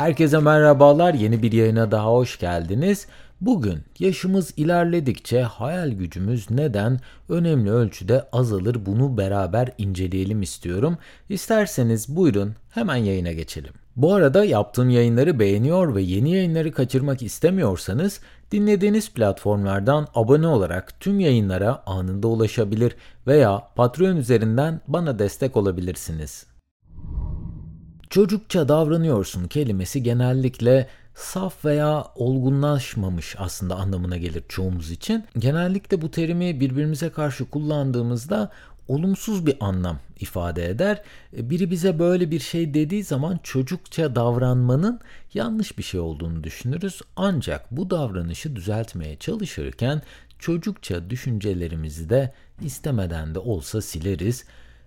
Herkese merhabalar. Yeni bir yayına daha hoş geldiniz. Bugün yaşımız ilerledikçe hayal gücümüz neden önemli ölçüde azalır bunu beraber inceleyelim istiyorum. İsterseniz buyurun hemen yayına geçelim. Bu arada yaptığım yayınları beğeniyor ve yeni yayınları kaçırmak istemiyorsanız dinlediğiniz platformlardan abone olarak tüm yayınlara anında ulaşabilir veya Patreon üzerinden bana destek olabilirsiniz. Çocukça davranıyorsun kelimesi genellikle saf veya olgunlaşmamış aslında anlamına gelir çoğumuz için. Genellikle bu terimi birbirimize karşı kullandığımızda olumsuz bir anlam ifade eder. Biri bize böyle bir şey dediği zaman çocukça davranmanın yanlış bir şey olduğunu düşünürüz. Ancak bu davranışı düzeltmeye çalışırken çocukça düşüncelerimizi de istemeden de olsa sileriz.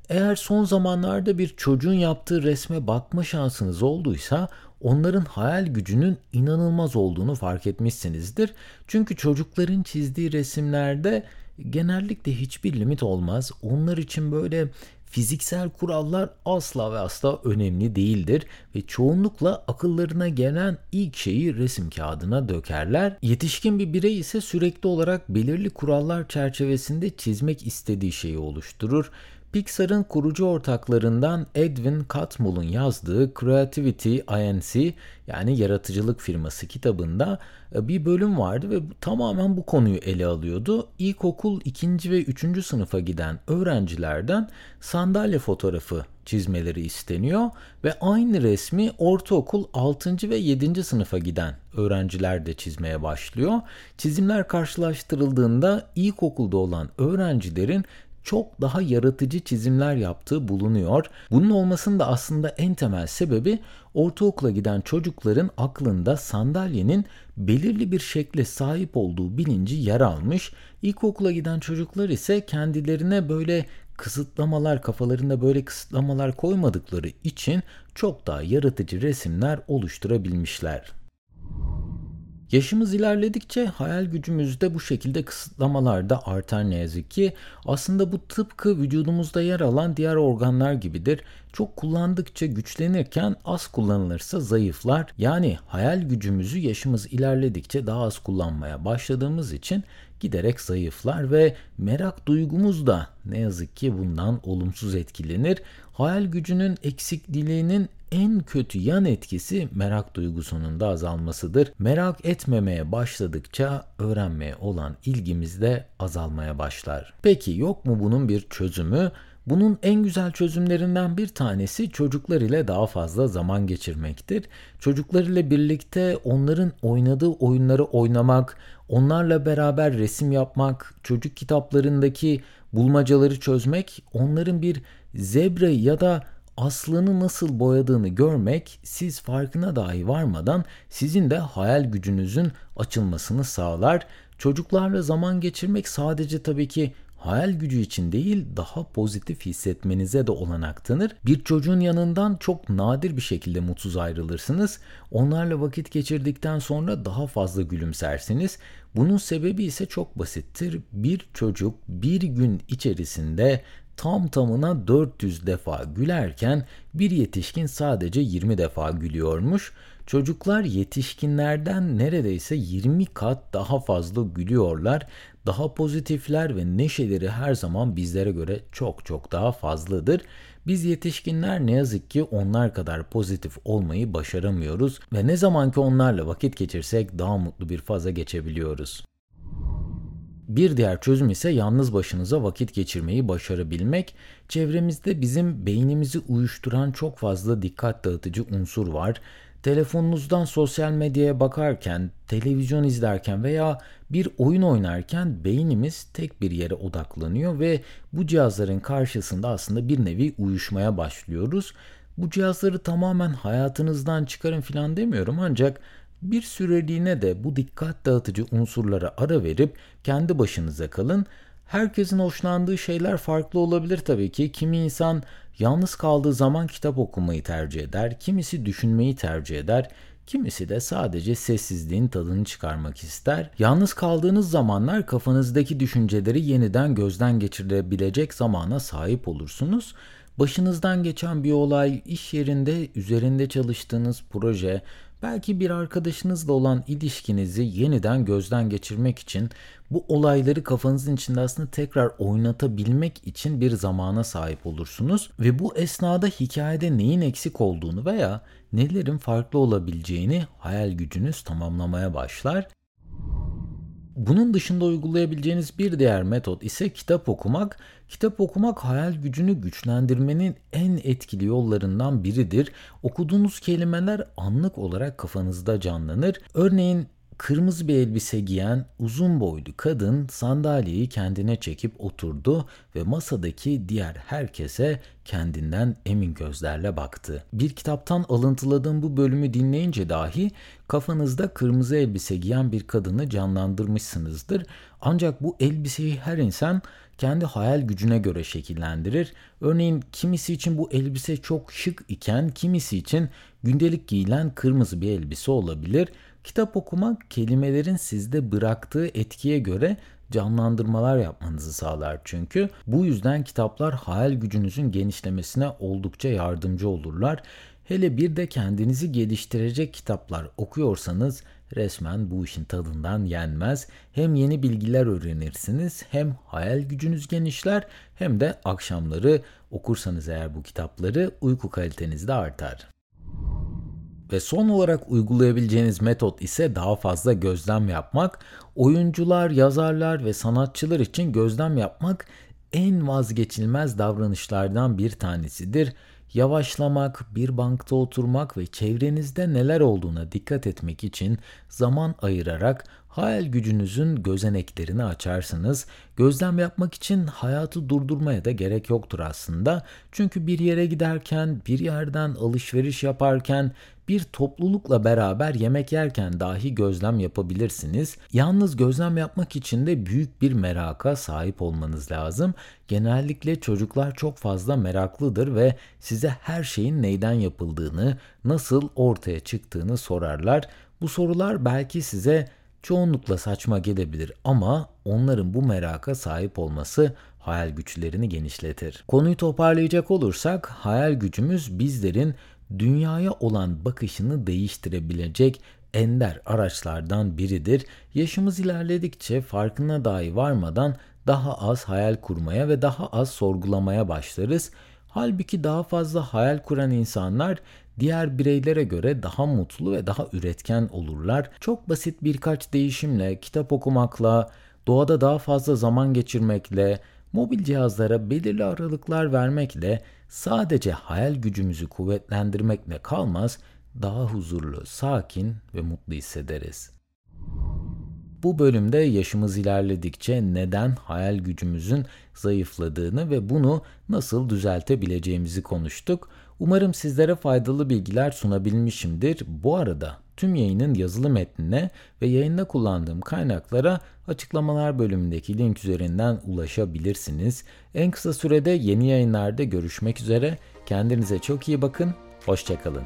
Eğer son zamanlarda bir çocuğun yaptığı resme bakma şansınız olduysa onların hayal gücünün inanılmaz olduğunu fark etmişsinizdir. Çünkü çocukların çizdiği resimlerde genellikle hiçbir limit olmaz. Onlar için böyle fiziksel kurallar asla ve asla önemli değildir ve çoğunlukla akıllarına gelen ilk şeyi resim kağıdına dökerler. Yetişkin bir birey ise sürekli olarak belirli kurallar çerçevesinde çizmek istediği şeyi oluşturur Pixar'ın kurucu ortaklarından Edwin Catmull'un yazdığı Creativity Inc. yani yaratıcılık firması kitabında e, bir bölüm vardı ve tamamen bu konuyu ele alıyordu. İlkokul 2. ve 3. sınıfa giden öğrencilerden sandalye fotoğrafı çizmeleri isteniyor ve aynı resmi ortaokul 6. ve 7. sınıfa giden öğrenciler de çizmeye başlıyor. Çizimler karşılaştırıldığında ilkokulda olan öğrencilerin çok daha yaratıcı çizimler yaptığı bulunuyor. Bunun olmasının da aslında en temel sebebi ortaokula giden çocukların aklında sandalyenin belirli bir şekle sahip olduğu bilinci yer almış. İlkokula giden çocuklar ise kendilerine böyle kısıtlamalar kafalarında böyle kısıtlamalar koymadıkları için çok daha yaratıcı resimler oluşturabilmişler. Yaşımız ilerledikçe hayal gücümüzde bu şekilde kısıtlamalar da artar ne yazık ki. Aslında bu tıpkı vücudumuzda yer alan diğer organlar gibidir. Çok kullandıkça güçlenirken az kullanılırsa zayıflar. Yani hayal gücümüzü yaşımız ilerledikçe daha az kullanmaya başladığımız için giderek zayıflar ve merak duygumuz da ne yazık ki bundan olumsuz etkilenir. Hayal gücünün eksikliğinin en kötü yan etkisi merak duygusunun da azalmasıdır. Merak etmemeye başladıkça öğrenmeye olan ilgimiz de azalmaya başlar. Peki yok mu bunun bir çözümü? Bunun en güzel çözümlerinden bir tanesi çocuklar ile daha fazla zaman geçirmektir. Çocuklar ile birlikte onların oynadığı oyunları oynamak, onlarla beraber resim yapmak, çocuk kitaplarındaki bulmacaları çözmek, onların bir zebrayı ya da aslanı nasıl boyadığını görmek siz farkına dahi varmadan sizin de hayal gücünüzün açılmasını sağlar. Çocuklarla zaman geçirmek sadece tabii ki hayal gücü için değil daha pozitif hissetmenize de olanak tanır. Bir çocuğun yanından çok nadir bir şekilde mutsuz ayrılırsınız. Onlarla vakit geçirdikten sonra daha fazla gülümsersiniz. Bunun sebebi ise çok basittir. Bir çocuk bir gün içerisinde tam tamına 400 defa gülerken bir yetişkin sadece 20 defa gülüyormuş. Çocuklar yetişkinlerden neredeyse 20 kat daha fazla gülüyorlar. Daha pozitifler ve neşeleri her zaman bizlere göre çok çok daha fazladır. Biz yetişkinler ne yazık ki onlar kadar pozitif olmayı başaramıyoruz ve ne zaman ki onlarla vakit geçirsek daha mutlu bir faza geçebiliyoruz. Bir diğer çözüm ise yalnız başınıza vakit geçirmeyi başarabilmek. Çevremizde bizim beynimizi uyuşturan çok fazla dikkat dağıtıcı unsur var. Telefonunuzdan sosyal medyaya bakarken, televizyon izlerken veya bir oyun oynarken beynimiz tek bir yere odaklanıyor ve bu cihazların karşısında aslında bir nevi uyuşmaya başlıyoruz. Bu cihazları tamamen hayatınızdan çıkarın filan demiyorum ancak bir süreliğine de bu dikkat dağıtıcı unsurlara ara verip kendi başınıza kalın. Herkesin hoşlandığı şeyler farklı olabilir tabii ki. Kimi insan yalnız kaldığı zaman kitap okumayı tercih eder, kimisi düşünmeyi tercih eder, kimisi de sadece sessizliğin tadını çıkarmak ister. Yalnız kaldığınız zamanlar kafanızdaki düşünceleri yeniden gözden geçirebilecek zamana sahip olursunuz. Başınızdan geçen bir olay, iş yerinde üzerinde çalıştığınız proje, belki bir arkadaşınızla olan ilişkinizi yeniden gözden geçirmek için bu olayları kafanızın içinde aslında tekrar oynatabilmek için bir zamana sahip olursunuz ve bu esnada hikayede neyin eksik olduğunu veya nelerin farklı olabileceğini hayal gücünüz tamamlamaya başlar bunun dışında uygulayabileceğiniz bir diğer metot ise kitap okumak. Kitap okumak hayal gücünü güçlendirmenin en etkili yollarından biridir. Okuduğunuz kelimeler anlık olarak kafanızda canlanır. Örneğin kırmızı bir elbise giyen uzun boylu kadın sandalyeyi kendine çekip oturdu ve masadaki diğer herkese kendinden emin gözlerle baktı. Bir kitaptan alıntıladığım bu bölümü dinleyince dahi kafanızda kırmızı elbise giyen bir kadını canlandırmışsınızdır. Ancak bu elbiseyi her insan kendi hayal gücüne göre şekillendirir. Örneğin kimisi için bu elbise çok şık iken kimisi için gündelik giyilen kırmızı bir elbise olabilir. Kitap okumak kelimelerin sizde bıraktığı etkiye göre canlandırmalar yapmanızı sağlar çünkü. Bu yüzden kitaplar hayal gücünüzün genişlemesine oldukça yardımcı olurlar. Hele bir de kendinizi geliştirecek kitaplar okuyorsanız resmen bu işin tadından yenmez. Hem yeni bilgiler öğrenirsiniz hem hayal gücünüz genişler hem de akşamları okursanız eğer bu kitapları uyku kaliteniz de artar. Ve son olarak uygulayabileceğiniz metot ise daha fazla gözlem yapmak. Oyuncular, yazarlar ve sanatçılar için gözlem yapmak en vazgeçilmez davranışlardan bir tanesidir. Yavaşlamak, bir bankta oturmak ve çevrenizde neler olduğuna dikkat etmek için zaman ayırarak hayal gücünüzün gözeneklerini açarsınız. Gözlem yapmak için hayatı durdurmaya da gerek yoktur aslında. Çünkü bir yere giderken, bir yerden alışveriş yaparken, bir toplulukla beraber yemek yerken dahi gözlem yapabilirsiniz. Yalnız gözlem yapmak için de büyük bir meraka sahip olmanız lazım. Genellikle çocuklar çok fazla meraklıdır ve size her şeyin neyden yapıldığını, nasıl ortaya çıktığını sorarlar. Bu sorular belki size çoğunlukla saçma gelebilir ama onların bu meraka sahip olması hayal güçlerini genişletir. Konuyu toparlayacak olursak hayal gücümüz bizlerin dünyaya olan bakışını değiştirebilecek ender araçlardan biridir. Yaşımız ilerledikçe farkına dahi varmadan daha az hayal kurmaya ve daha az sorgulamaya başlarız. Halbuki daha fazla hayal kuran insanlar diğer bireylere göre daha mutlu ve daha üretken olurlar. Çok basit birkaç değişimle, kitap okumakla, doğada daha fazla zaman geçirmekle, mobil cihazlara belirli aralıklar vermekle sadece hayal gücümüzü kuvvetlendirmekle kalmaz, daha huzurlu, sakin ve mutlu hissederiz. Bu bölümde yaşımız ilerledikçe neden hayal gücümüzün zayıfladığını ve bunu nasıl düzeltebileceğimizi konuştuk. Umarım sizlere faydalı bilgiler sunabilmişimdir. Bu arada tüm yayının yazılı metnine ve yayında kullandığım kaynaklara açıklamalar bölümündeki link üzerinden ulaşabilirsiniz. En kısa sürede yeni yayınlarda görüşmek üzere. Kendinize çok iyi bakın. Hoşçakalın.